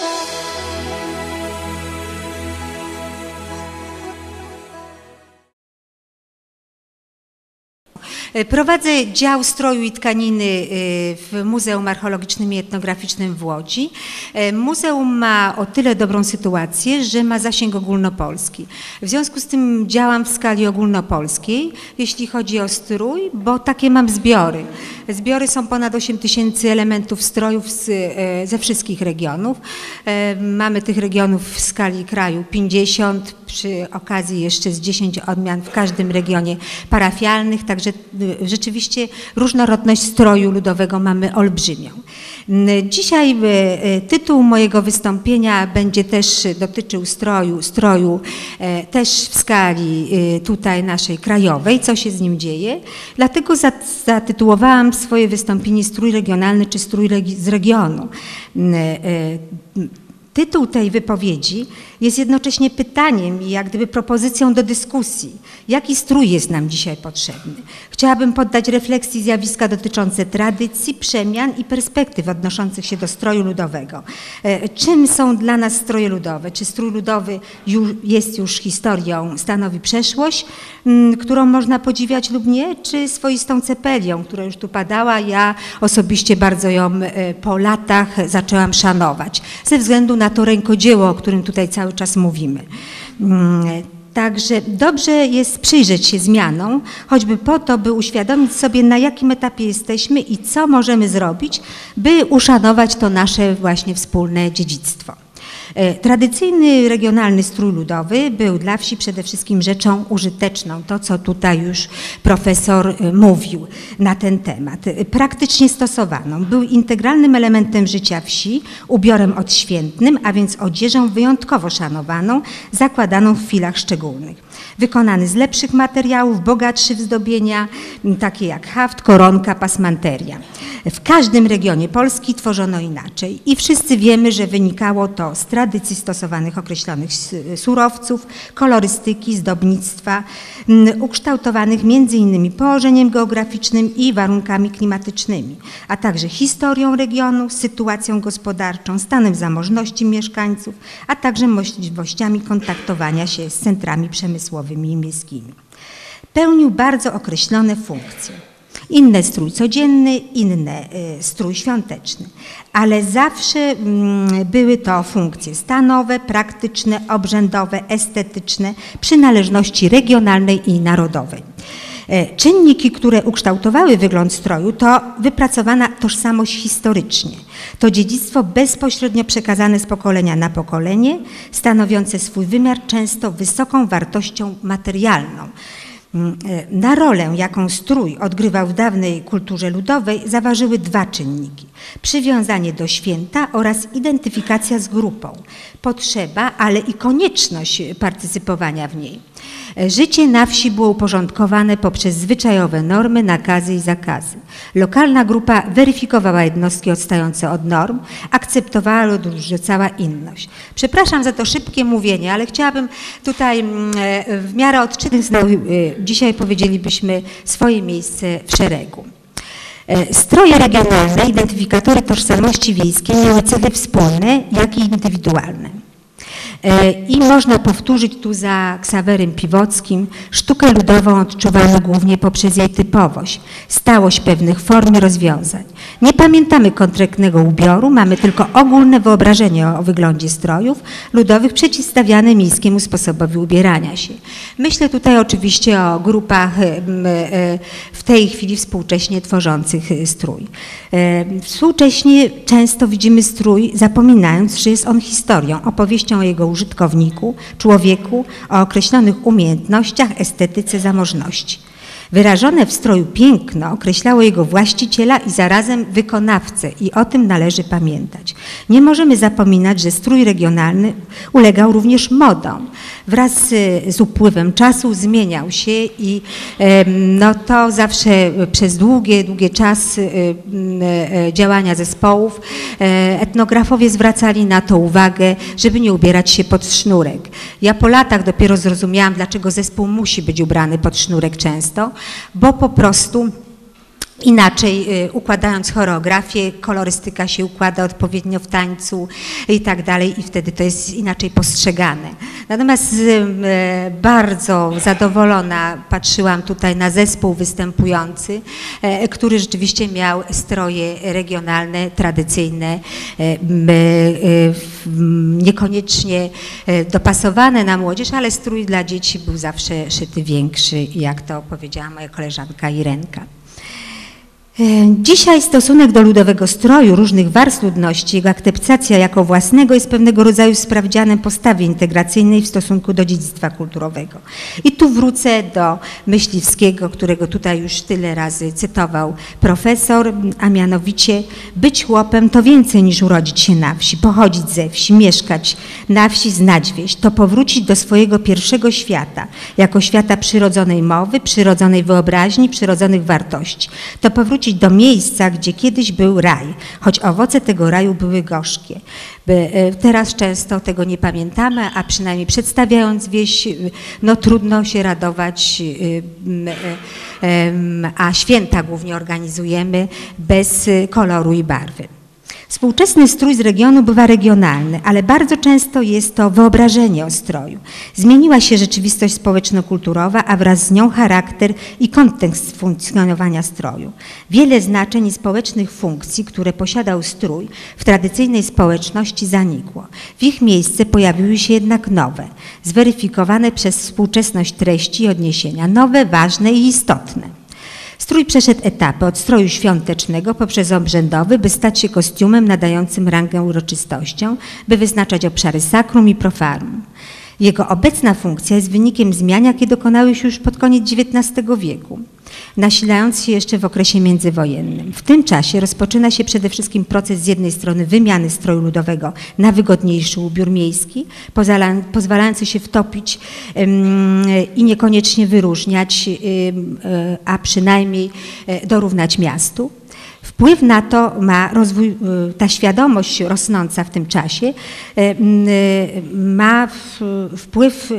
Bye. Prowadzę dział stroju i tkaniny e, w Muzeum Archeologicznym i Etnograficznym w Łodzi. E, muzeum ma o tyle dobrą sytuację, że ma zasięg ogólnopolski. W związku z tym działam w skali ogólnopolskiej, jeśli chodzi o strój, bo takie mam zbiory. Zbiory są ponad 8 tysięcy elementów strojów z, ze wszystkich regionów. Mamy tych regionów w skali kraju 50, przy okazji jeszcze z 10 odmian w każdym regionie parafialnych, także rzeczywiście różnorodność stroju ludowego mamy olbrzymią. Dzisiaj y, y, tytuł mojego wystąpienia będzie też dotyczył stroju, stroju e, też w skali tutaj naszej krajowej, co się z nim dzieje. Dlatego zatytułowałam swoje wystąpienie Strój regionalny czy Strój z regionu Tytuł tej wypowiedzi jest jednocześnie pytaniem i jak gdyby propozycją do dyskusji. Jaki strój jest nam dzisiaj potrzebny? Chciałabym poddać refleksji zjawiska dotyczące tradycji, przemian i perspektyw odnoszących się do stroju ludowego. E, czym są dla nas stroje ludowe? Czy strój ludowy już, jest już historią, stanowi przeszłość, którą można podziwiać lub nie? Czy swoistą cepelią, która już tu padała? Ja osobiście bardzo ją e, po latach zaczęłam szanować. Ze względu na to rękodzieło, o którym tutaj cały czas mówimy. Mm, także dobrze jest przyjrzeć się zmianom, choćby po to, by uświadomić sobie, na jakim etapie jesteśmy i co możemy zrobić, by uszanować to nasze właśnie wspólne dziedzictwo. E, tradycyjny regionalny strój ludowy był dla wsi przede wszystkim rzeczą użyteczną, to co tutaj już profesor e, mówił na ten temat. E, praktycznie stosowaną. Był integralnym elementem życia wsi, ubiorem odświętnym, a więc odzieżą wyjątkowo szanowaną, zakładaną w chwilach szczególnych. Wykonany z lepszych materiałów, bogatszy w zdobienia, takie jak haft, koronka, pasmanteria. W każdym regionie Polski tworzono inaczej i wszyscy wiemy, że wynikało to z tradycji stosowanych określonych surowców, kolorystyki, zdobnictwa, ukształtowanych innymi położeniem geograficznym i warunkami klimatycznymi, a także historią regionu, sytuacją gospodarczą, stanem zamożności mieszkańców, a także możliwościami kontaktowania się z centrami przemysłowymi i miejskimi. Pełnił bardzo określone funkcje. Inne strój codzienny, inne y, strój świąteczny. Ale zawsze mm, były to funkcje stanowe, praktyczne, obrzędowe, estetyczne, przynależności regionalnej i narodowej. E, czynniki, które ukształtowały wygląd stroju, to wypracowana tożsamość historycznie. To dziedzictwo bezpośrednio przekazane z pokolenia na pokolenie, stanowiące swój wymiar często wysoką wartością materialną. Mm, e, na rolę, jaką strój odgrywał w dawnej kulturze ludowej, zaważyły dwa czynniki: przywiązanie do święta oraz identyfikacja z grupą, potrzeba, ale i konieczność partycypowania w niej. Życie na wsi było uporządkowane poprzez zwyczajowe normy, nakazy i zakazy. Lokalna grupa weryfikowała jednostki odstające od norm, akceptowała lub odrzucała inność. Przepraszam za to szybkie mówienie, ale chciałabym tutaj mm, e, w miarę odczytnych e, dzisiaj powiedzielibyśmy swoje miejsce w szeregu. E, stroje regionalne, identyfikatory tożsamości wiejskiej miały cechy wspólne, jak i indywidualne. E, I można powtórzyć tu za Ksawerym Piwockim sztukę ludową odczuwaną głównie poprzez jej typowość, stałość pewnych form i rozwiązań. Nie pamiętamy konkretnego ubioru, mamy tylko ogólne wyobrażenie o wyglądzie strojów ludowych przeciwstawiane miejskiemu sposobowi ubierania się. Myślę tutaj oczywiście o grupach e, w tej chwili współcześnie tworzących e, strój. Współcześnie często widzimy strój, zapominając, że jest on historią, opowieścią o jego użytkowniku, człowieku o określonych umiejętnościach, estetyce, zamożności. Wyrażone w stroju piękno określało jego właściciela i zarazem wykonawcę i o tym należy pamiętać. Nie możemy zapominać, że strój regionalny ulegał również modom. Wraz z upływem czasu zmieniał się i no to zawsze przez długie, długie czasy e, działania zespołów e, etnografowie zwracali na to uwagę, żeby nie ubierać się pod sznurek. Ja po latach dopiero zrozumiałam, dlaczego zespół musi być ubrany pod sznurek często, bo po prostu inaczej y, układając choreografię, kolorystyka się układa odpowiednio w tańcu i tak dalej i wtedy to jest inaczej postrzegane. Natomiast y, bardzo zadowolona patrzyłam tutaj na zespół występujący, e, który rzeczywiście miał stroje regionalne, tradycyjne, e, e, niekoniecznie dopasowane na młodzież, ale strój dla dzieci był zawsze szyty większy, jak to powiedziała moja koleżanka Irenka. E, dzisiaj stosunek do ludowego stroju różnych warstw ludności, jego akceptacja jako własnego jest pewnego rodzaju sprawdzianem postawy integracyjnej w stosunku do dziedzictwa kulturowego. I tu wrócę do Myśliwskiego, którego tutaj już tyle razy cytował profesor, a mianowicie być chłopem to więcej niż urodzić się na wsi, pochodzić ze wsi, mieszkać na wsi, znać wieś, to powrócić do swojego pierwszego świata, jako świata przyrodzonej mowy, przyrodzonej wyobraźni, przyrodzonych wartości. To powrócić wrócić do miejsca, gdzie kiedyś był raj, choć owoce tego raju były gorzkie. E, teraz często tego nie pamiętamy, a przynajmniej przedstawiając wieś, no trudno się radować, e, a święta głównie organizujemy bez koloru i barwy. Współczesny strój z regionu bywa regionalny, ale bardzo często jest to wyobrażenie o stroju. Zmieniła się rzeczywistość społeczno-kulturowa, a wraz z nią charakter i kontekst funkcjonowania stroju. Wiele znaczeń i społecznych funkcji, które posiadał strój w tradycyjnej społeczności zanikło. W ich miejsce pojawiły się jednak nowe, zweryfikowane przez współczesność treści i odniesienia, nowe, ważne i istotne. Strój przeszedł etapy od stroju świątecznego poprzez obrzędowy, by stać się kostiumem nadającym rangę uroczystością, by wyznaczać obszary sakrum i profanum. Jego obecna funkcja jest wynikiem zmian, jakie dokonały się już pod koniec XIX wieku nasilając się jeszcze w okresie międzywojennym. W tym czasie rozpoczyna się przede wszystkim proces z jednej strony wymiany stroju ludowego na wygodniejszy ubiór miejski, pozwalający się wtopić i niekoniecznie wyróżniać, e, a przynajmniej e, dorównać miastu. Wpływ na to ma rozwój, y, ta świadomość rosnąca w tym czasie y, y, ma wpływ,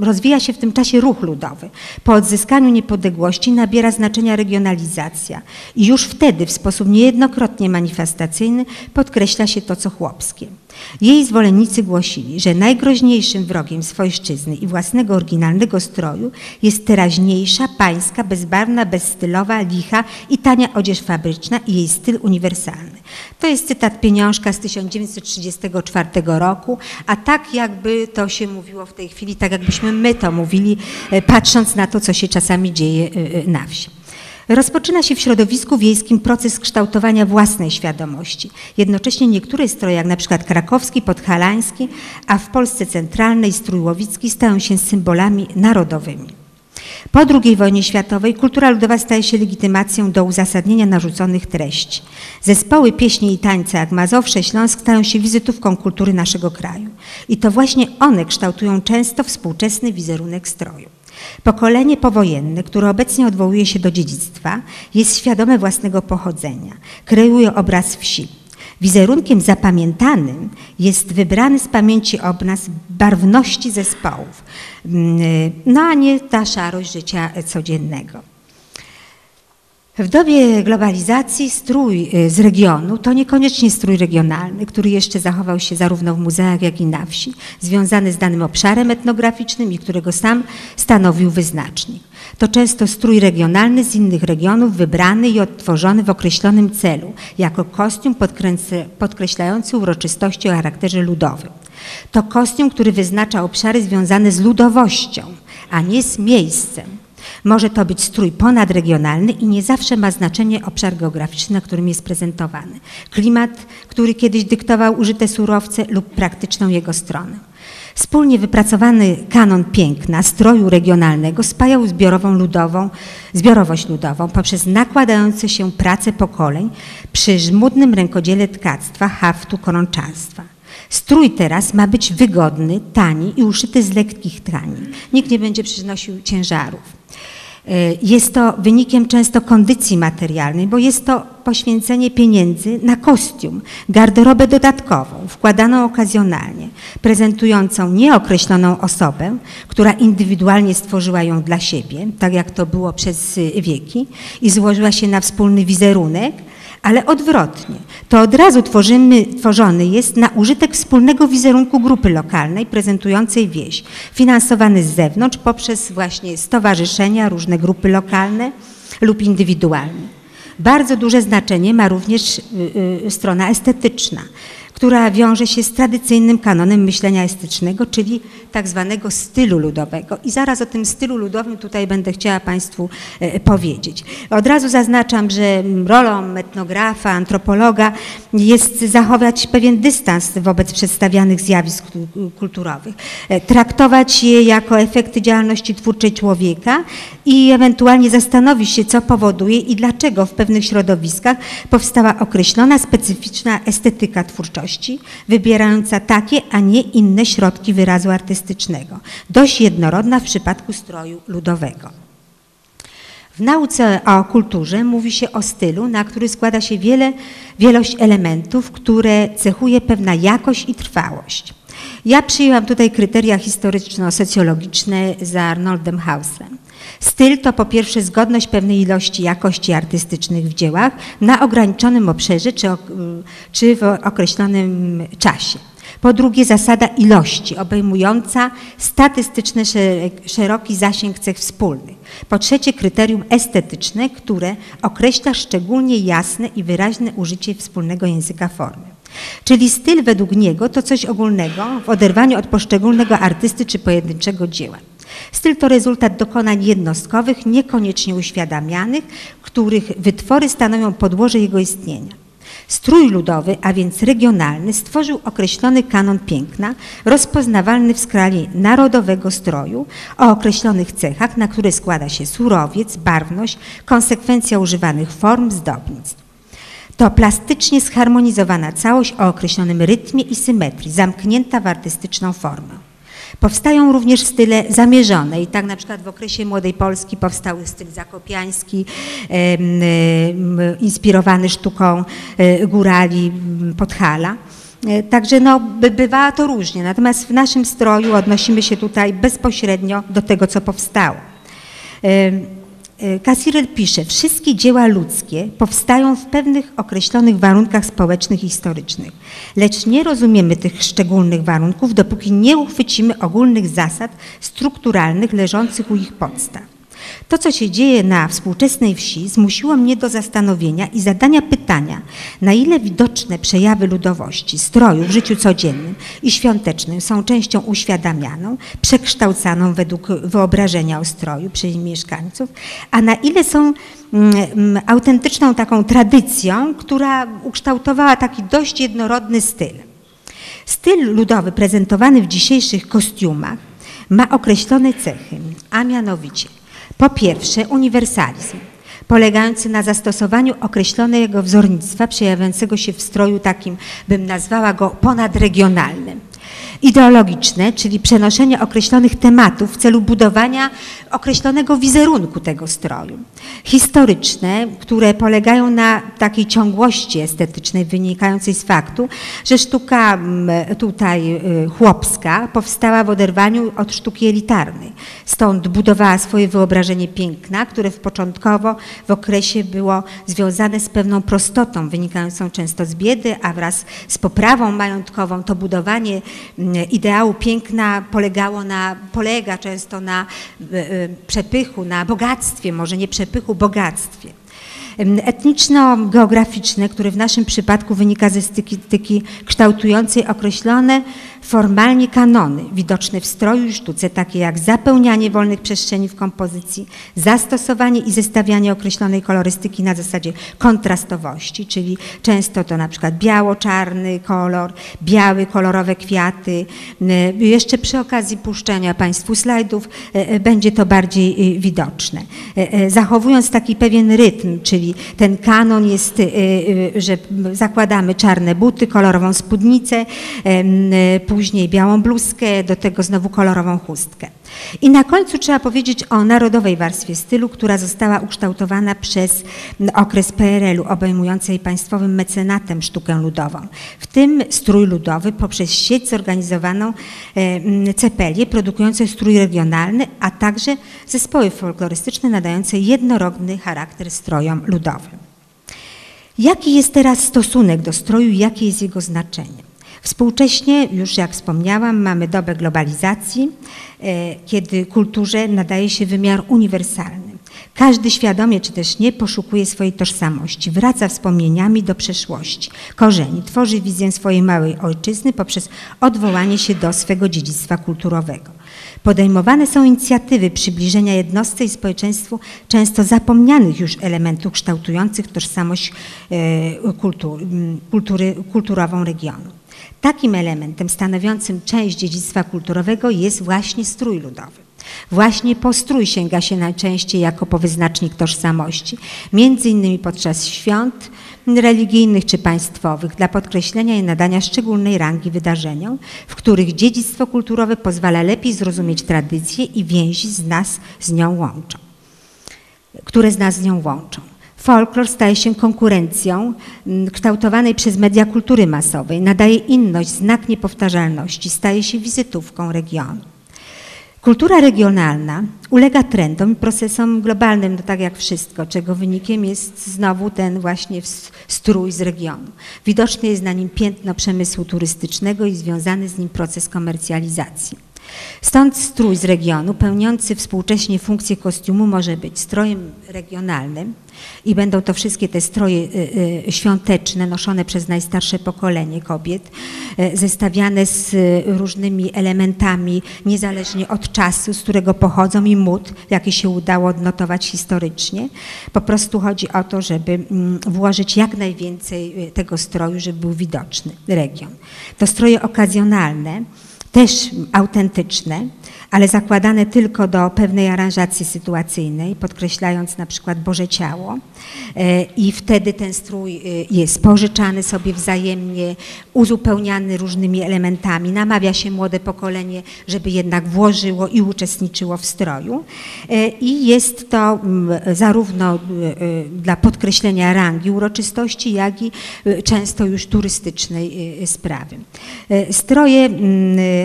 rozwija się w tym czasie ruch ludowy. Po odzyskaniu niepodległości nabiera znaczenia regionalizacja i już wtedy w sposób niejednokrotnie manifestacyjny podkreśla się to, co chłopskie. Jej zwolennicy głosili, że najgroźniejszym wrogiem swojszczyzny i własnego oryginalnego stroju jest teraźniejsza, pańska, bezbarwna, bezstylowa, licha i tania odzież fabryczna i jej styl uniwersalny. To jest cytat pieniążka z 1934 roku, a tak jakby to się mówiło w tej chwili, tak jakbyśmy my to mówili, e, patrząc na to, co się czasami dzieje e, e, na wsi. Rozpoczyna się w środowisku wiejskim proces kształtowania własnej świadomości. Jednocześnie niektóre stroje, jak na przykład krakowski, podhalański, a w Polsce centralnej strój łowicki stają się symbolami narodowymi. Po II wojnie światowej kultura ludowa staje się legitymacją do uzasadnienia narzuconych treści. Zespoły pieśni i tańce jak Mazowsze, Śląsk stają się wizytówką kultury naszego kraju. I to właśnie one kształtują często współczesny wizerunek stroju. Pokolenie powojenne, które obecnie odwołuje się do dziedzictwa, jest świadome własnego pochodzenia, kreuje obraz wsi. Wizerunkiem zapamiętanym jest wybrany z pamięci obraz barwności zespołów, mm, no a nie ta szarość życia codziennego. W dobie globalizacji strój y, z regionu to niekoniecznie strój regionalny, który jeszcze zachował się zarówno w muzeach, jak i na wsi, związany z danym obszarem etnograficznym i którego sam stanowił wyznacznik. To często strój regionalny z innych regionów, wybrany i odtworzony w określonym celu, jako kostium podkreślający uroczystości o charakterze ludowym. To kostium, który wyznacza obszary związane z ludowością, a nie z miejscem. Może to być strój ponadregionalny i nie zawsze ma znaczenie obszar geograficzny, na którym jest prezentowany. Klimat, który kiedyś dyktował użyte surowce lub praktyczną jego stronę. Wspólnie wypracowany kanon piękna stroju regionalnego spajał zbiorową ludową, zbiorowość ludową poprzez nakładające się prace pokoleń przy żmudnym rękodziele tkactwa, haftu, koronczarstwa. Strój teraz ma być wygodny, tani i uszyty z lekkich tkanin. Nikt nie będzie przynosił ciężarów. Jest to wynikiem często kondycji materialnej, bo jest to poświęcenie pieniędzy na kostium, garderobę dodatkową, wkładaną okazjonalnie, prezentującą nieokreśloną osobę, która indywidualnie stworzyła ją dla siebie, tak jak to było przez wieki, i złożyła się na wspólny wizerunek, ale odwrotnie. To od razu tworzymy, tworzony jest na użytek wspólnego wizerunku grupy lokalnej prezentującej wieś, finansowany z zewnątrz poprzez właśnie stowarzyszenia, różne grupy lokalne lub indywidualne. Bardzo duże znaczenie ma również y, y, strona estetyczna która wiąże się z tradycyjnym kanonem myślenia estetycznego, czyli tak zwanego stylu ludowego. I zaraz o tym stylu ludowym tutaj będę chciała Państwu e, powiedzieć. Od razu zaznaczam, że rolą etnografa, antropologa jest zachować pewien dystans wobec przedstawianych zjawisk kulturowych, e, traktować je jako efekty działalności twórczej człowieka i ewentualnie zastanowić się, co powoduje i dlaczego w pewnych środowiskach powstała określona specyficzna estetyka twórczości wybierająca takie, a nie inne środki wyrazu artystycznego, dość jednorodna w przypadku stroju ludowego. W nauce o kulturze mówi się o stylu, na który składa się wiele, wielość elementów, które cechuje pewna jakość i trwałość. Ja przyjęłam tutaj kryteria historyczno-socjologiczne za Arnoldem Hauslem. Styl to po pierwsze zgodność pewnej ilości jakości artystycznych w dziełach na ograniczonym obszarze czy, czy w określonym czasie. Po drugie zasada ilości obejmująca statystyczny szeroki zasięg cech wspólnych. Po trzecie kryterium estetyczne, które określa szczególnie jasne i wyraźne użycie wspólnego języka formy. Czyli styl według niego to coś ogólnego w oderwaniu od poszczególnego artysty czy pojedynczego dzieła. Styl to rezultat dokonań jednostkowych, niekoniecznie uświadamianych, których wytwory stanowią podłoże jego istnienia. Strój ludowy, a więc regionalny, stworzył określony kanon piękna, rozpoznawalny w skali narodowego stroju, o określonych cechach, na które składa się surowiec, barwność, konsekwencja używanych form, zdobnictw. To plastycznie zharmonizowana całość o określonym rytmie i symetrii, zamknięta w artystyczną formę. Powstają również style zamierzone i tak na przykład w okresie Młodej Polski powstał styl zakopiański, inspirowany sztuką e, górali Podhala. E, także no, bywa to różnie, natomiast w naszym stroju odnosimy się tutaj bezpośrednio do tego, co powstało. Cassirer pisze, wszystkie dzieła ludzkie powstają w pewnych określonych warunkach społecznych i historycznych, lecz nie rozumiemy tych szczególnych warunków, dopóki nie uchwycimy ogólnych zasad strukturalnych leżących u ich podstaw. To, co się dzieje na współczesnej wsi, zmusiło mnie do zastanowienia i zadania pytania, na ile widoczne przejawy ludowości, stroju w życiu codziennym i świątecznym są częścią uświadamianą, przekształcaną według wyobrażenia o stroju przez mieszkańców, a na ile są mm, mm, autentyczną taką tradycją, która ukształtowała taki dość jednorodny styl. Styl ludowy prezentowany w dzisiejszych kostiumach ma określone cechy, a mianowicie po pierwsze, uniwersalizm, polegający na zastosowaniu określonego wzornictwa przejawiającego się w stroju takim, bym nazwała go ponadregionalnym ideologiczne, czyli przenoszenie określonych tematów w celu budowania określonego wizerunku tego stroju. Historyczne, które polegają na takiej ciągłości estetycznej wynikającej z faktu, że sztuka mm, tutaj y, chłopska powstała w oderwaniu od sztuki elitarnej. Stąd budowała swoje wyobrażenie piękna, które w początkowo w okresie było związane z pewną prostotą wynikającą często z biedy, a wraz z poprawą majątkową to budowanie mm, ideału piękna polegało na, polega często na e, e, przepychu, na bogactwie, może nie przepychu, bogactwie etniczno-geograficzne, które w naszym przypadku wynika ze styki kształtującej określone formalnie kanony widoczne w stroju i sztuce, takie jak zapełnianie wolnych przestrzeni w kompozycji, zastosowanie i zestawianie określonej kolorystyki na zasadzie kontrastowości, czyli często to na przykład biało-czarny kolor, białe, kolorowe kwiaty. Jeszcze przy okazji puszczenia Państwu slajdów e, e, będzie to bardziej e, widoczne. Zachowując taki pewien rytm, czyli ten kanon jest, że zakładamy czarne buty, kolorową spódnicę, później białą bluzkę, do tego znowu kolorową chustkę. I na końcu trzeba powiedzieć o narodowej warstwie stylu, która została ukształtowana przez okres PRL-u, obejmującej państwowym mecenatem sztukę ludową. W tym strój ludowy poprzez sieć zorganizowaną e, cepelię produkujące strój regionalny, a także zespoły folklorystyczne nadające jednorodny charakter strojom ludowym. Jaki jest teraz stosunek do stroju jakie jest jego znaczenie? Współcześnie, już jak wspomniałam, mamy dobę globalizacji, e, kiedy kulturze nadaje się wymiar uniwersalny. Każdy świadomie czy też nie poszukuje swojej tożsamości, wraca wspomnieniami do przeszłości, korzeni, tworzy wizję swojej małej ojczyzny poprzez odwołanie się do swego dziedzictwa kulturowego. Podejmowane są inicjatywy przybliżenia jednostce i społeczeństwu często zapomnianych już elementów kształtujących tożsamość e, kultury, kulturową regionu. Takim elementem stanowiącym część dziedzictwa kulturowego jest właśnie strój ludowy. Właśnie po strój sięga się najczęściej jako po wyznacznik tożsamości, między innymi podczas świąt religijnych czy państwowych, dla podkreślenia i nadania szczególnej rangi wydarzeniom, w których dziedzictwo kulturowe pozwala lepiej zrozumieć tradycję i więzi z nas z nią łączą, które z nas z nią łączą. Folklor staje się konkurencją kształtowanej przez media kultury masowej, nadaje inność, znak niepowtarzalności, staje się wizytówką regionu. Kultura regionalna ulega trendom i procesom globalnym, no tak jak wszystko, czego wynikiem jest znowu ten właśnie strój z regionu. Widoczne jest na nim piętno przemysłu turystycznego i związany z nim proces komercjalizacji. Stąd strój z regionu, pełniący współcześnie funkcję kostiumu, może być strojem regionalnym i będą to wszystkie te stroje y, y, świąteczne noszone przez najstarsze pokolenie kobiet, y, zestawiane z różnymi elementami, niezależnie od czasu, z którego pochodzą i mód, jaki się udało odnotować historycznie. Po prostu chodzi o to, żeby mm, włożyć jak najwięcej tego stroju, żeby był widoczny region. To stroje okazjonalne, też autentyczne, ale zakładane tylko do pewnej aranżacji sytuacyjnej, podkreślając na przykład Boże Ciało. E, I wtedy ten strój e, jest pożyczany sobie wzajemnie, uzupełniany różnymi elementami. Namawia się młode pokolenie, żeby jednak włożyło i uczestniczyło w stroju. E, I jest to zarówno dla podkreślenia rangi uroczystości, jak i często już turystycznej sprawy. Stroje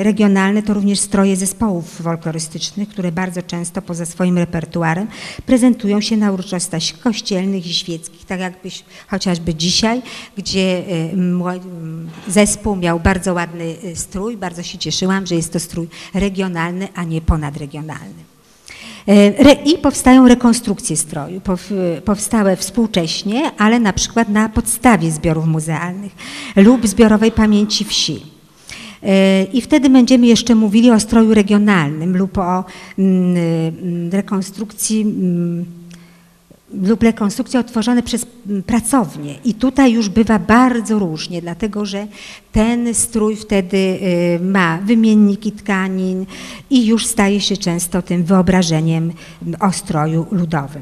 regionalne to również stroje zespołów folklorystycznych, które bardzo często poza swoim repertuarem prezentują się na uroczystościach kościelnych i świeckich, tak jakby chociażby dzisiaj, gdzie y, zespół miał bardzo ładny y, strój, bardzo się cieszyłam, że jest to strój regionalny, a nie ponadregionalny. E, I powstają rekonstrukcje stroju, powstałe współcześnie, ale na przykład na podstawie zbiorów muzealnych lub zbiorowej pamięci wsi. I wtedy będziemy jeszcze mówili o stroju regionalnym lub o mm, mm, rekonstrukcji mm, lub rekonstrukcje otworzone przez pracownie. I tutaj już bywa bardzo różnie, dlatego że ten strój wtedy y, ma wymienniki tkanin i już staje się często tym wyobrażeniem o stroju ludowym.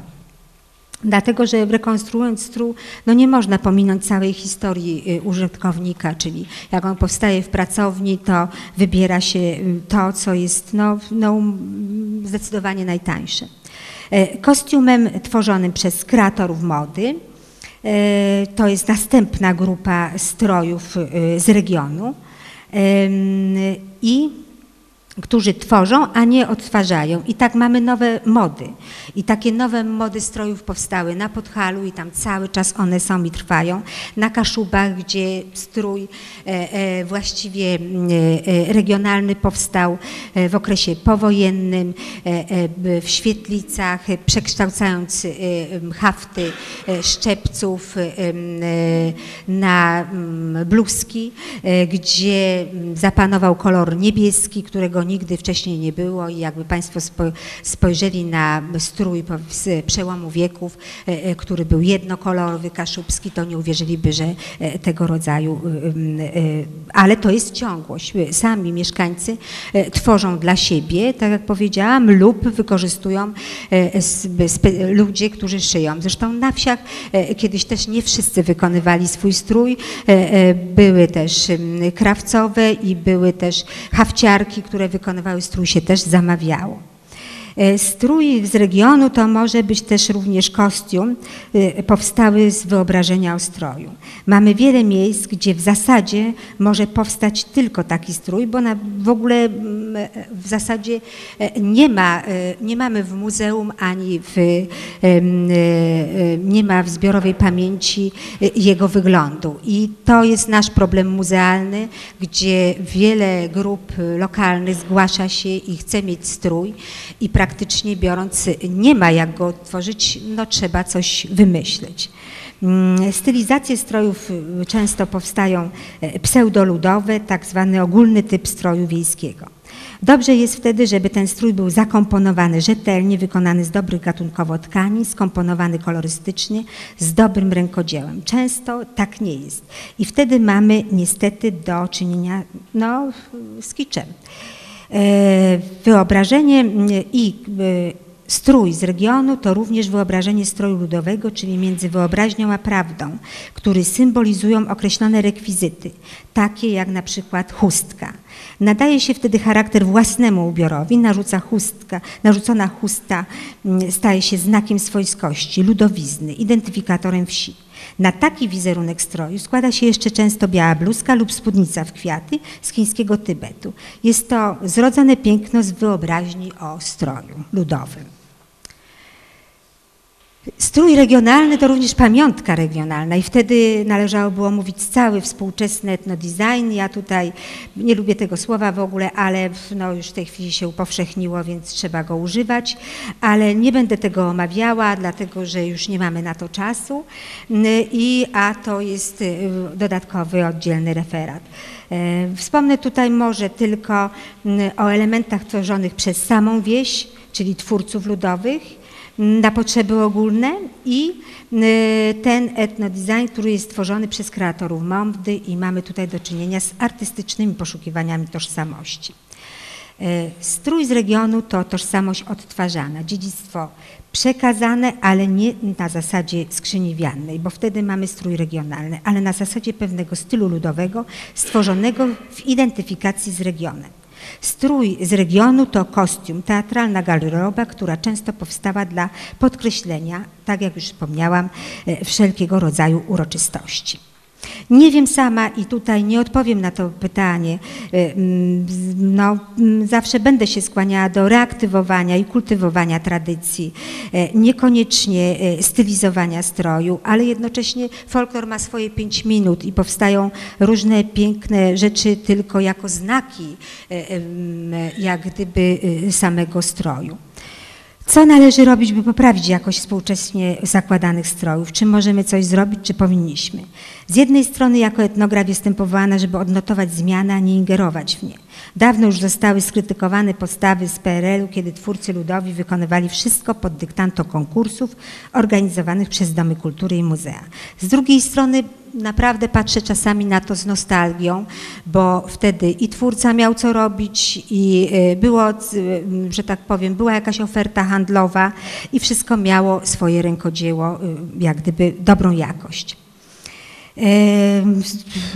Dlatego, że rekonstruując strój, no nie można pominąć całej historii y, użytkownika, czyli jak on powstaje w pracowni, to wybiera się y, to, co jest no, no, zdecydowanie najtańsze. E, kostiumem tworzonym przez kreatorów mody, e, to jest następna grupa strojów y, z regionu. I którzy tworzą, a nie odtwarzają. I tak mamy nowe mody. I takie nowe mody strojów powstały na Podhalu i tam cały czas one są i trwają. Na Kaszubach, gdzie strój e, e, właściwie e, regionalny powstał w okresie powojennym, w Świetlicach, przekształcając hafty szczepców na bluzki, gdzie zapanował kolor niebieski, którego nigdy wcześniej nie było i jakby Państwo spojrzeli na strój z przełomu wieków, e, e, który był jednokolorowy, kaszubski, to nie uwierzyliby, że e, tego rodzaju, ale to jest ciągłość. Sami mieszkańcy tworzą dla siebie, tak jak powiedziałam, lub wykorzystują ludzie, którzy szyją. Zresztą na wsiach kiedyś też nie wszyscy wykonywali swój strój. Były też krawcowe i były też hawciarki, które wykonywały strój się też zamawiało. E, strój z regionu to może być też również kostium e, powstały z wyobrażenia o stroju. Mamy wiele miejsc, gdzie w zasadzie może powstać tylko taki strój, bo na, w ogóle e, w zasadzie nie ma, nie mamy w muzeum ani w, nie ma w zbiorowej pamięci jego wyglądu. I to jest nasz problem muzealny, gdzie wiele grup lokalnych zgłasza się i chce mieć strój i praktycznie praktycznie biorąc nie ma jak go tworzyć, no trzeba coś wymyśleć. Mm, stylizacje strojów y, często powstają e, pseudoludowe, tak zwany ogólny typ stroju wiejskiego. Dobrze jest wtedy, żeby ten strój był zakomponowany rzetelnie, wykonany z dobrych gatunkowo tkanin, skomponowany kolorystycznie, z dobrym rękodziełem. Często tak nie jest. I wtedy mamy niestety do czynienia no, z kiczem. E, wyobrażenie i e, Strój z regionu to również wyobrażenie stroju ludowego, czyli między wyobraźnią a prawdą, który symbolizują określone rekwizyty, takie jak na przykład chustka. Nadaje się wtedy charakter własnemu ubiorowi, narzuca chustka, narzucona chusta staje się znakiem swojskości, ludowizny, identyfikatorem wsi. Na taki wizerunek stroju składa się jeszcze często biała bluzka lub spódnica w kwiaty z chińskiego Tybetu. Jest to zrodzone piękno z wyobraźni o stroju ludowym. Strój regionalny to również pamiątka regionalna i wtedy należało było mówić cały współczesny etnodesign. Ja tutaj nie lubię tego słowa w ogóle, ale no już w tej chwili się upowszechniło, więc trzeba go używać, ale nie będę tego omawiała, dlatego że już nie mamy na to czasu, I, a to jest y, dodatkowy, oddzielny referat. E, wspomnę tutaj może tylko o elementach tworzonych przez samą wieś, czyli twórców ludowych, na potrzeby ogólne i y, ten etnodesign, który jest tworzony przez kreatorów mody i mamy tutaj do czynienia z artystycznymi poszukiwaniami tożsamości. Y, strój z regionu to tożsamość odtwarzana, dziedzictwo przekazane, ale nie na zasadzie skrzyni wiannej, bo wtedy mamy strój regionalny, ale na zasadzie pewnego stylu ludowego stworzonego w identyfikacji z regionem. Strój z regionu to kostium, teatralna garderoba, która często powstała dla podkreślenia, tak jak już wspomniałam, e, wszelkiego rodzaju uroczystości. Nie wiem sama i tutaj nie odpowiem na to pytanie. Y, mm, no, mm, zawsze będę się skłaniała do reaktywowania i kultywowania tradycji, y, niekoniecznie y, stylizowania stroju, ale jednocześnie folklor ma swoje pięć minut i powstają różne piękne rzeczy tylko jako znaki jak gdyby samego stroju. Co należy robić, by poprawić jakość współcześnie zakładanych strojów? Czy możemy coś zrobić, czy powinniśmy? Z jednej strony jako etnograf jestem powołana, żeby odnotować zmiany, a nie ingerować w nie. Dawno już zostały skrytykowane postawy z PRL-u, kiedy twórcy ludowi wykonywali wszystko pod dyktando konkursów organizowanych przez Domy Kultury i Muzea. Z drugiej strony naprawdę patrzę czasami na to z nostalgią, bo wtedy i twórca miał co robić i y, było, y, że tak powiem, była jakaś oferta handlowa i wszystko miało swoje rękodzieło, y, jak gdyby dobrą jakość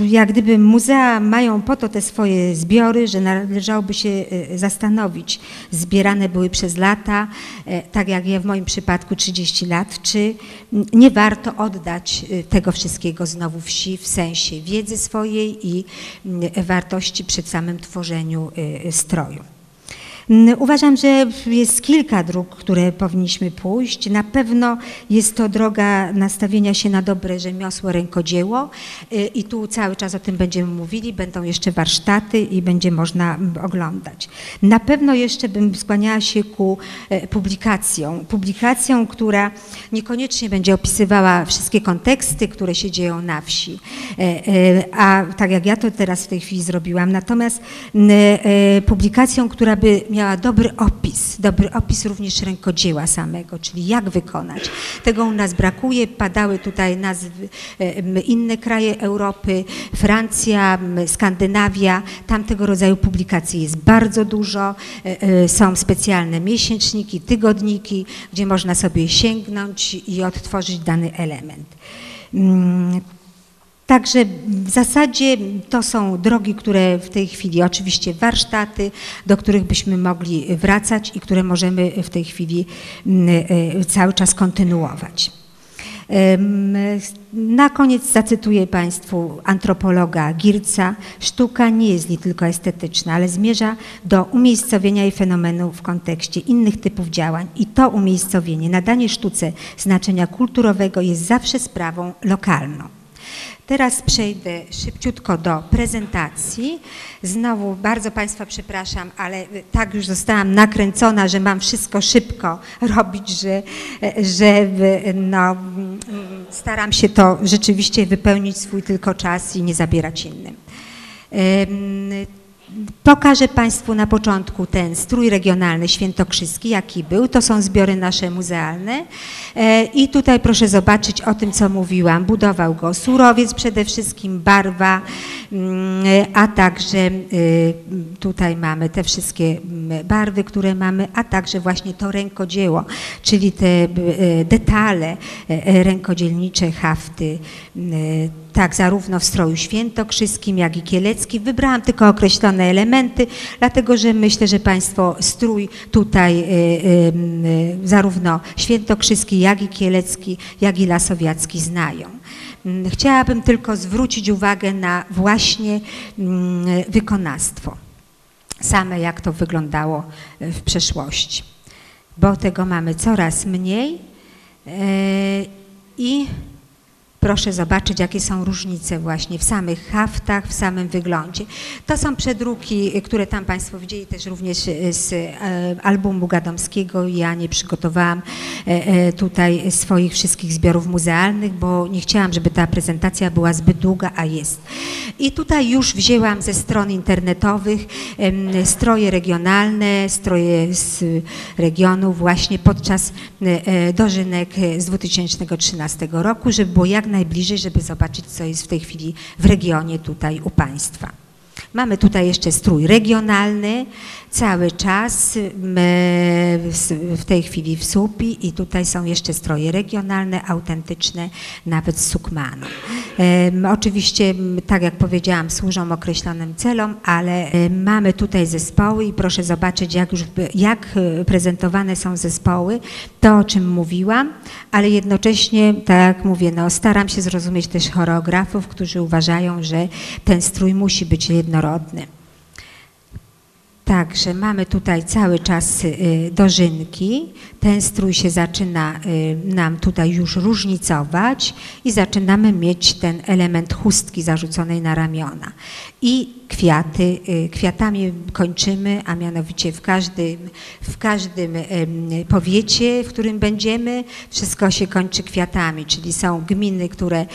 jak gdyby muzea mają po to te swoje zbiory, że należałoby się e, zastanowić, zbierane były przez lata, e, tak jak ja w moim przypadku 30 lat, czy nie warto oddać e, tego wszystkiego znowu wsi w sensie wiedzy swojej i wartości przy samym tworzeniu stroju. Uważam, że jest kilka dróg, które powinniśmy pójść. Na pewno jest to droga nastawienia się na dobre rzemiosło, rękodzieło y, i tu cały czas o tym będziemy mówili, będą jeszcze warsztaty i będzie można oglądać. Na pewno jeszcze bym skłaniała się ku e, publikacjom. Publikacjom, która niekoniecznie będzie opisywała wszystkie konteksty, które się dzieją na wsi, e, e, a tak jak ja to teraz w tej chwili zrobiłam, natomiast publikacją, która by miała miała dobry opis, dobry opis również rękodzieła samego, czyli jak wykonać. Tego u nas brakuje, padały tutaj nazwy inne kraje Europy, Francja, Skandynawia, tam tego rodzaju publikacji jest bardzo dużo, e, e, są specjalne miesięczniki, tygodniki, gdzie można sobie sięgnąć i odtworzyć dany element. Także w zasadzie to są drogi, które w tej chwili, oczywiście warsztaty, do których byśmy mogli wracać i które możemy w tej chwili mm, e, cały czas kontynuować. Na koniec zacytuję Państwu antropologa Girca. Sztuka nie jest nie tylko estetyczna, ale zmierza do umiejscowienia jej fenomenu w kontekście innych typów działań i to umiejscowienie, nadanie sztuce znaczenia kulturowego jest zawsze sprawą lokalną. Teraz przejdę szybciutko do prezentacji. Znowu bardzo Państwa przepraszam, ale tak już zostałam nakręcona, że mam wszystko szybko robić, że, że no, staram się to rzeczywiście wypełnić swój tylko czas i nie zabierać innym. Pokażę Państwu na początku ten strój regionalny świętokrzyski, jaki był. To są zbiory nasze muzealne. E, I tutaj proszę zobaczyć o tym, co mówiłam. Budował go surowiec przede wszystkim, barwa, mm, a także y, tutaj mamy te wszystkie mm, barwy, które mamy, a także właśnie to rękodzieło, czyli te y, detale y, rękodzielnicze, hafty, tak, zarówno w stroju świętokrzyskim, jak i kieleckim. Wybrałam tylko określone elementy, dlatego że myślę, że Państwo strój tutaj y, y, y, zarówno świętokrzyski, jak i kielecki, jak i lasowiacki znają. Mm, chciałabym tylko zwrócić uwagę na właśnie mm, wykonawstwo, same jak to wyglądało w przeszłości, bo tego mamy coraz mniej Proszę zobaczyć, jakie są różnice właśnie w samych haftach, w samym wyglądzie. To są przedruki, które tam Państwo widzieli też również z e, albumu Gadomskiego. Ja nie przygotowałam tutaj swoich wszystkich zbiorów muzealnych, bo nie chciałam, żeby ta prezentacja była zbyt długa, a jest. I tutaj już wzięłam ze stron internetowych stroje regionalne, stroje z regionu właśnie podczas dożynek z 2013 roku, żeby było jak najbliżej, żeby zobaczyć, co jest w tej chwili w regionie tutaj u Państwa. Mamy tutaj jeszcze strój regionalny, cały czas w tej chwili w Supi i tutaj są jeszcze stroje regionalne, autentyczne, nawet z Sukmanu. Oczywiście, tak jak powiedziałam, służą określonym celom, ale mamy tutaj zespoły i proszę zobaczyć, jak, już, jak e, prezentowane są zespoły, to o czym mówiłam, ale jednocześnie, tak jak mówię, no, staram się zrozumieć też choreografów, którzy uważają, że ten strój musi być jednorodny. Także mamy tutaj cały czas y, dożynki. Ten strój się zaczyna y, nam tutaj już różnicować i zaczynamy mieć ten element chustki zarzuconej na ramiona. I kwiaty, y, kwiatami kończymy, a mianowicie w każdym, w każdym powiecie, w którym będziemy, wszystko się kończy kwiatami, czyli są gminy, które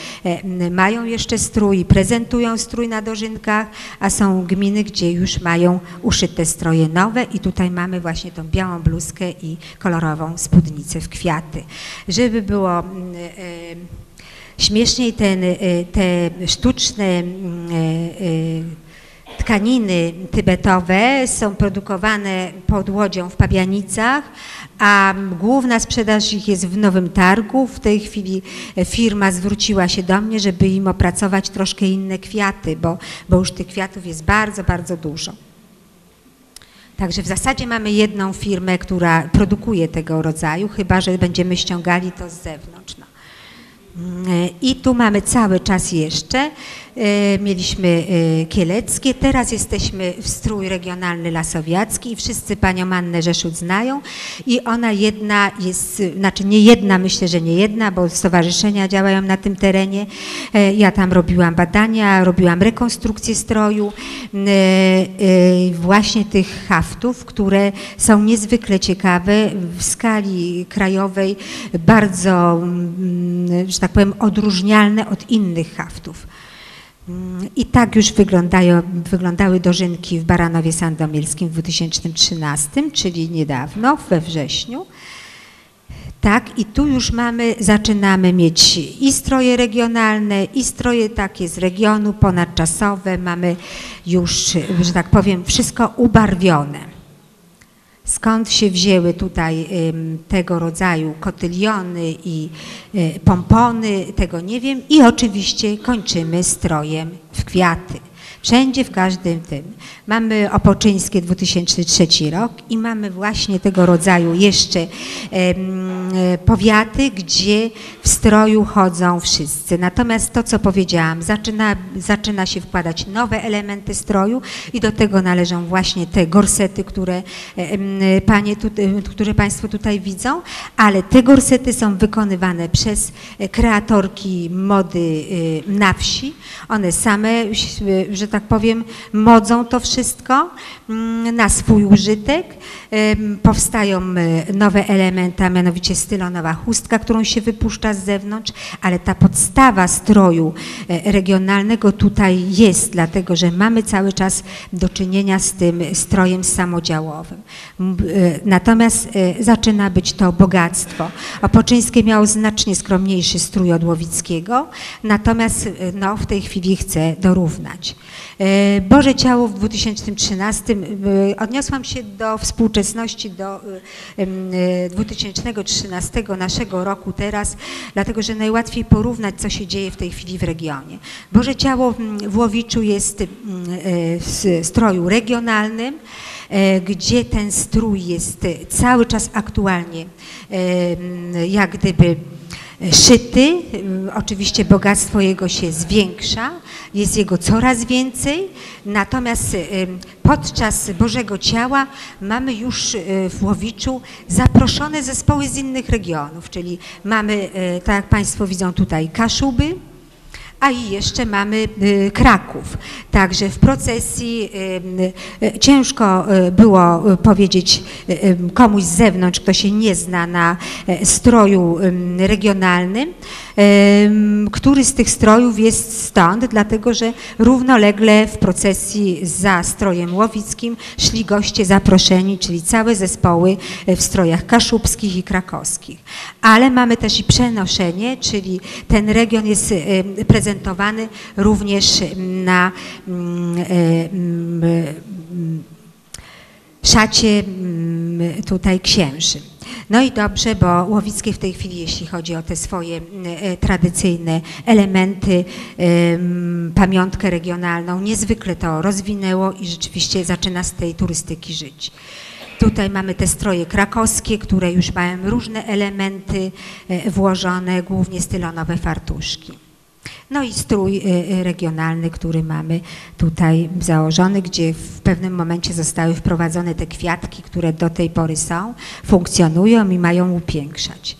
mają jeszcze strój, prezentują strój na dożynkach, a są gminy, gdzie już mają uszyte stroje nowe i tutaj mamy właśnie tą białą bluzkę i kolorową spódnicę w kwiaty. Żeby było śmieszniej ten, te sztuczne tkaniny tybetowe są produkowane pod łodzią w Pabianicach, a główna sprzedaż ich jest w Nowym Targu. W tej chwili firma zwróciła się do mnie, żeby im opracować troszkę inne kwiaty, bo, bo już tych kwiatów jest bardzo, bardzo dużo. Także w zasadzie mamy jedną firmę, która produkuje tego rodzaju, chyba że będziemy ściągali to z zewnątrz. No. I tu mamy cały czas jeszcze mieliśmy e, kieleckie, teraz jesteśmy w strój regionalny lasowiacki i wszyscy panią Annę Rzeszut znają i ona jedna jest, znaczy nie jedna, myślę, że nie jedna, bo stowarzyszenia działają na tym terenie. E, ja tam robiłam badania, robiłam rekonstrukcję stroju, właśnie tych haftów, które są niezwykle ciekawe w skali krajowej, bardzo, że tak powiem, odróżnialne od innych haftów. Mm, I tak już wyglądają, wyglądały dożynki w Baranowie Sandomierskim w 2013, czyli niedawno, we wrześniu. Tak, i tu już mamy, zaczynamy mieć i stroje regionalne, i stroje takie z regionu, ponadczasowe. Mamy już, że tak powiem, wszystko ubarwione. Skąd się wzięły tutaj tego rodzaju kotyliony i y, pompony, tego nie wiem. I oczywiście kończymy strojem w kwiaty. Wszędzie, w każdym tym. Mamy Opoczyńskie 2003 rok i mamy właśnie tego rodzaju jeszcze e, powiaty, gdzie w stroju chodzą wszyscy. Natomiast to, co powiedziałam, zaczyna, zaczyna się wkładać nowe elementy stroju i do tego należą właśnie te gorsety, które, panie, tu, które Państwo tutaj widzą, ale te gorsety są wykonywane przez kreatorki mody e, na wsi. One same, że tak powiem, modzą to wszystko mm, na swój użytek. Powstają e, nowe elementy, a mianowicie stylonowa chustka, którą się wypuszcza z zewnątrz, ale ta podstawa stroju e, regionalnego tutaj jest, dlatego że mamy cały czas do czynienia z tym strojem samodziałowym. E, natomiast zaczyna być to bogactwo. Opoczyńskie miało znacznie skromniejszy strój od Łowickiego, natomiast no, w tej chwili chce dorównać. E, Boże Ciało w 2013 e, odniosłam się do współczesności do 2013 e, naszego roku teraz, dlatego że najłatwiej porównać, co się dzieje w tej chwili w regionie. Boże Ciało w Łowiczu jest w stroju regionalnym, gdzie ten strój jest cały czas aktualnie jak gdyby szyty. Oczywiście bogactwo jego się zwiększa, jest jego coraz więcej, natomiast podczas Bożego Ciała mamy już w Łowiczu zaproszone zespoły z innych regionów, czyli mamy, tak jak Państwo widzą tutaj, Kaszuby, a i jeszcze mamy y, Kraków. Także w procesji ciężko było powiedzieć komuś z zewnątrz, kto się nie zna na stroju regionalnym, który z tych strojów jest stąd, dlatego że równolegle w procesji za strojem łowickim szli goście zaproszeni, czyli całe zespoły w strojach kaszubskich i krakowskich. Ale mamy też i przenoszenie, czyli ten region jest prezentowany również na szacie tutaj księży. No i dobrze, bo Łowickie w tej chwili, jeśli chodzi o te swoje e, tradycyjne elementy, pamiątkę regionalną, niezwykle to rozwinęło i rzeczywiście zaczyna z tej turystyki żyć. Tutaj mamy te stroje krakowskie, które już mają różne elementy e, włożone, głównie stylonowe fartuszki. No i strój y, y, regionalny, który mamy tutaj założony, gdzie w pewnym momencie zostały wprowadzone te kwiatki, które do tej pory są, funkcjonują i mają upiększać.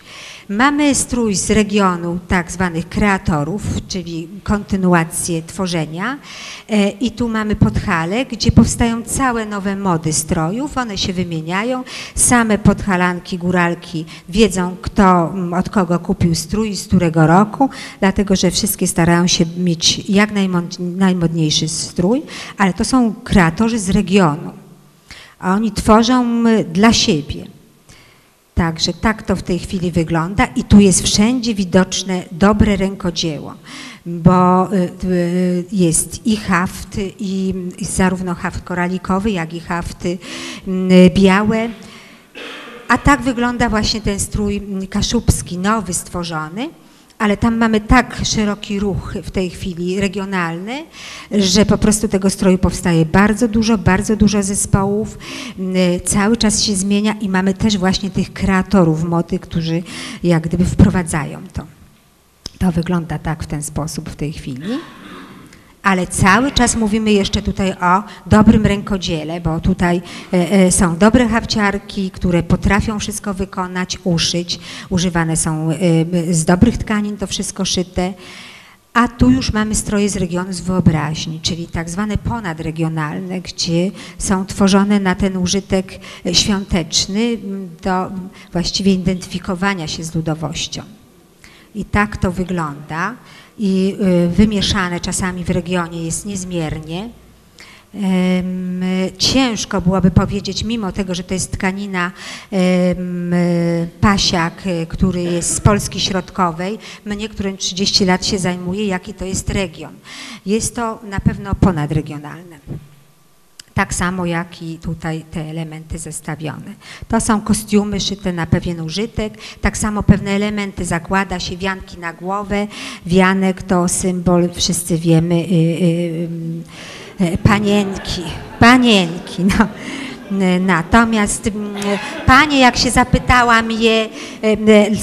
Mamy strój z regionu tak zwanych kreatorów, czyli kontynuację tworzenia. E, i tu mamy podhale, gdzie powstają całe nowe mody strojów, one się wymieniają, same podhalanki, góralki wiedzą kto od kogo kupił strój z którego roku, dlatego że wszystkie starają się mieć jak najmodniejszy strój, ale to są kreatorzy z regionu, a oni tworzą dla siebie. Także tak to w tej chwili wygląda i tu jest wszędzie widoczne dobre rękodzieło, bo y, y, jest i haft, i zarówno haft koralikowy, jak i hafty y, białe. A tak wygląda właśnie ten strój kaszubski, nowy, stworzony ale tam mamy tak szeroki ruch w tej chwili regionalny, że po prostu tego stroju powstaje bardzo dużo, bardzo dużo zespołów, cały czas się zmienia i mamy też właśnie tych kreatorów mody, którzy jak gdyby wprowadzają to. To wygląda tak w ten sposób w tej chwili ale cały czas mówimy jeszcze tutaj o dobrym rękodziele, bo tutaj e, e, są dobre hawciarki, które potrafią wszystko wykonać, uszyć. Używane są e, z dobrych tkanin to wszystko szyte. A tu już mamy stroje z regionu z wyobraźni, czyli tak zwane ponadregionalne, gdzie są tworzone na ten użytek świąteczny do właściwie identyfikowania się z ludowością. I tak to wygląda i y, wymieszane czasami w regionie jest niezmiernie. Ciężko byłoby powiedzieć, mimo tego, że to jest tkanina pasiak, y, który jest z Polski Środkowej, mnie, którym 30 lat się zajmuje, jaki to jest region. Jest to na pewno ponadregionalne. Tak samo jak i tutaj te elementy zestawione. To są kostiumy szyte na pewien użytek. Tak samo pewne elementy zakłada się, wianki na głowę. Wianek to symbol, wszyscy wiemy, y, y, y, panienki. Panienki, no. Natomiast mm, panie, jak się zapytałam je,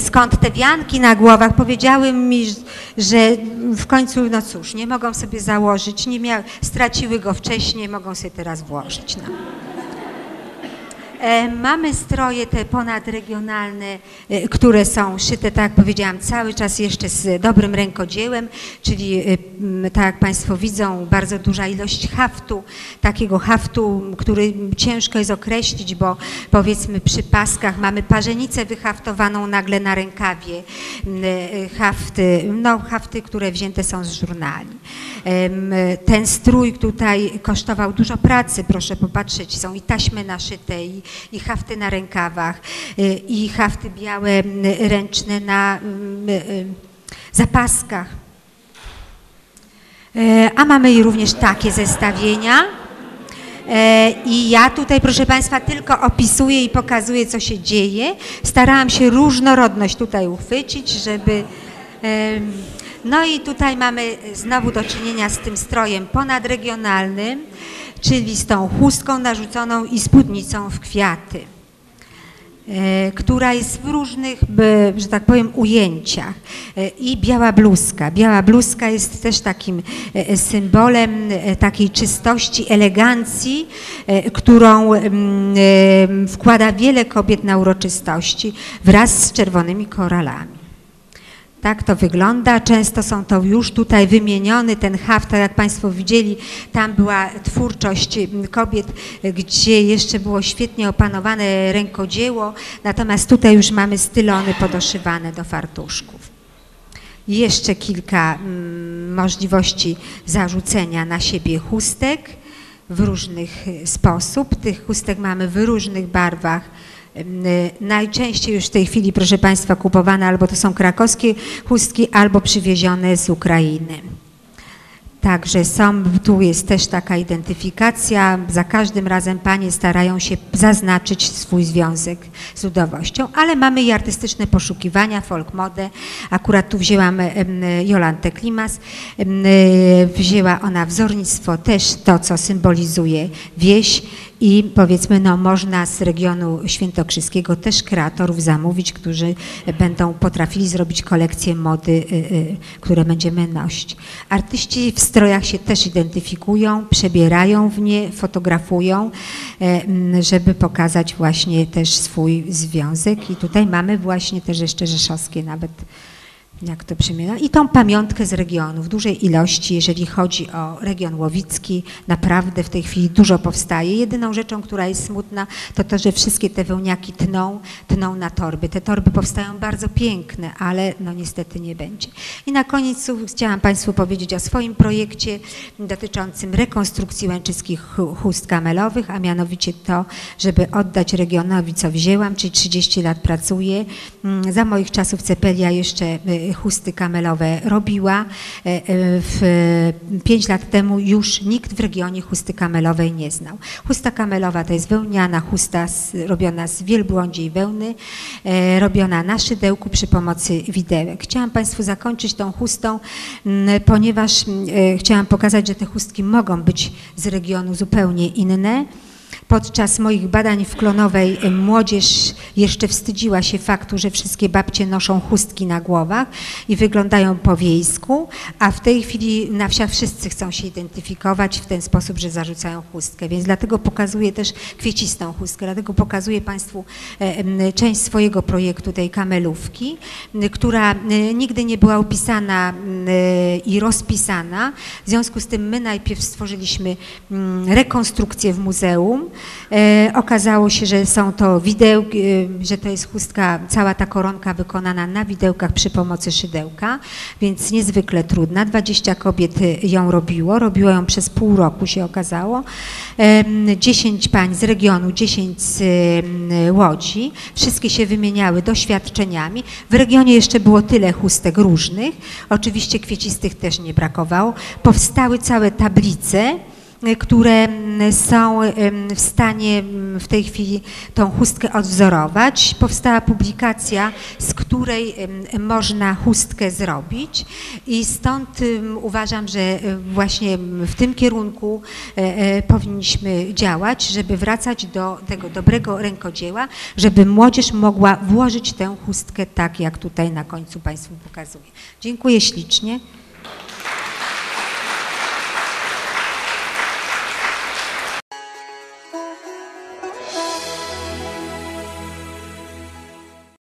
skąd te wianki na głowach, powiedziały mi, że w końcu, no cóż, nie mogą sobie założyć, nie mia- straciły go wcześniej, mogą sobie teraz włożyć. No. E, Mamy stroje te ponadregionalne, e, które są szyte, tak jak powiedziałam, cały czas jeszcze z dobrym rękodziełem, czyli e, tak jak Państwo widzą, bardzo duża ilość haftu, takiego haftu, który ciężko jest określić, bo powiedzmy przy paskach mamy parzenicę wyhaftowaną nagle na rękawie, hafty, no hafty, które wzięte są z żurnali. Ten strój tutaj kosztował dużo pracy, proszę popatrzeć, są i taśmy naszyte, i, i hafty na rękawach, y, i hafty białe ręczne na y, zapaskach. E, A mamy również takie zestawienia. E, I ja tutaj, proszę Państwa, tylko opisuję i pokazuję, co się dzieje. Starałam się różnorodność tutaj uchwycić, żeby. No i tutaj mamy znowu do czynienia z tym strojem ponadregionalnym, czyli z tą chustką narzuconą i spódnicą w kwiaty e, która jest w różnych, że tak powiem, ujęciach. E, I biała bluzka. Biała bluzka jest też takim e, symbolem takiej czystości, elegancji, którą mm, wkłada wiele kobiet na uroczystości wraz z czerwonymi koralami. Tak to wygląda. Często są to już tutaj wymieniony ten haft, tak jak Państwo widzieli, tam była twórczość kobiet, gdzie jeszcze było świetnie opanowane rękodzieło, natomiast tutaj już mamy stylony podoszywane do fartuszków. Jeszcze kilka możliwości zarzucenia na siebie chustek w różnych y, sposób. Tych chustek mamy w różnych barwach. Najczęściej już w tej chwili, proszę Państwa, kupowane albo to są krakowskie chustki, albo przywiezione z Ukrainy. Także są, tu jest też taka identyfikacja. Za każdym razem panie starają się zaznaczyć swój związek z ludowością, ale mamy i artystyczne poszukiwania, folk modę. Akurat tu wzięłam Jolantę Klimas. Em, Wzięła ona wzornictwo, też to, co symbolizuje wieś i powiedzmy, no można z regionu świętokrzyskiego też kreatorów zamówić, którzy będą potrafili zrobić kolekcję mody, y, y, które będziemy nosić. Artyści w strojach się też identyfikują, przebierają w nie, fotografują, e, żeby pokazać właśnie też swój związek i tutaj mamy właśnie też jeszcze rzeszowskie nawet jak to przymiana. I tą pamiątkę z regionu w dużej ilości, jeżeli chodzi o region łowicki, naprawdę w tej chwili dużo powstaje. Jedyną rzeczą, która jest smutna, to to, że wszystkie te wełniaki tną, tną na torby. Te torby powstają bardzo piękne, ale no niestety nie będzie. I na koniec chciałam Państwu powiedzieć o swoim projekcie dotyczącym rekonstrukcji łęczyckich chu- chust kamelowych, a mianowicie to, żeby oddać regionowi, co wzięłam, czyli 30 lat pracuję. Mm, Za moich czasów Cepelia jeszcze y, chusty kamelowe robiła. E, e, W, pięć lat temu już nikt w regionie chusty kamelowej nie znał. Chusta kamelowa to jest wełniana chusta z, robiona z wielbłądziej wełny, e, robiona na szydełku przy pomocy widełek. Chciałam Państwu zakończyć tą chustą, ponieważ chciałam pokazać, że te chustki mogą być z regionu zupełnie inne. Podczas moich badań w Klonowej y, młodzież jeszcze wstydziła się faktu, że wszystkie babcie noszą chustki na głowach i wyglądają po wiejsku, a w tej chwili na wsiach wszyscy chcą się identyfikować w ten sposób, że zarzucają chustkę. Więc dlatego pokazuję też kwiecistą chustkę, dlatego pokazuję Państwu e, część swojego projektu tej kamelówki, która nigdy nie była upisana m, i rozpisana. W związku z tym my najpierw stworzyliśmy rekonstrukcję w muzeum. E, Okazało się, że są to widełki, e, że to jest chustka, cała ta koronka wykonana na widełkach przy pomocy szydełka, więc niezwykle trudna. 20 kobiet ją robiło, robiło ją przez pół roku się okazało. Em, 10 pań z regionu, 10 z Łodzi. Wszystkie się wymieniały doświadczeniami. W regionie jeszcze było tyle chustek różnych. Oczywiście kwiecistych też nie brakowało. Powstały całe tablice które mm, są em, w stanie w tej chwili tą chustkę odwzorować. Powstała publikacja, z której można chustkę zrobić i stąd uważam, że właśnie w tym kierunku powinniśmy działać, żeby wracać do tego dobrego rękodzieła, żeby młodzież mogła włożyć tę chustkę tak, jak tutaj na końcu Państwu pokazuję. Dziękuję ślicznie.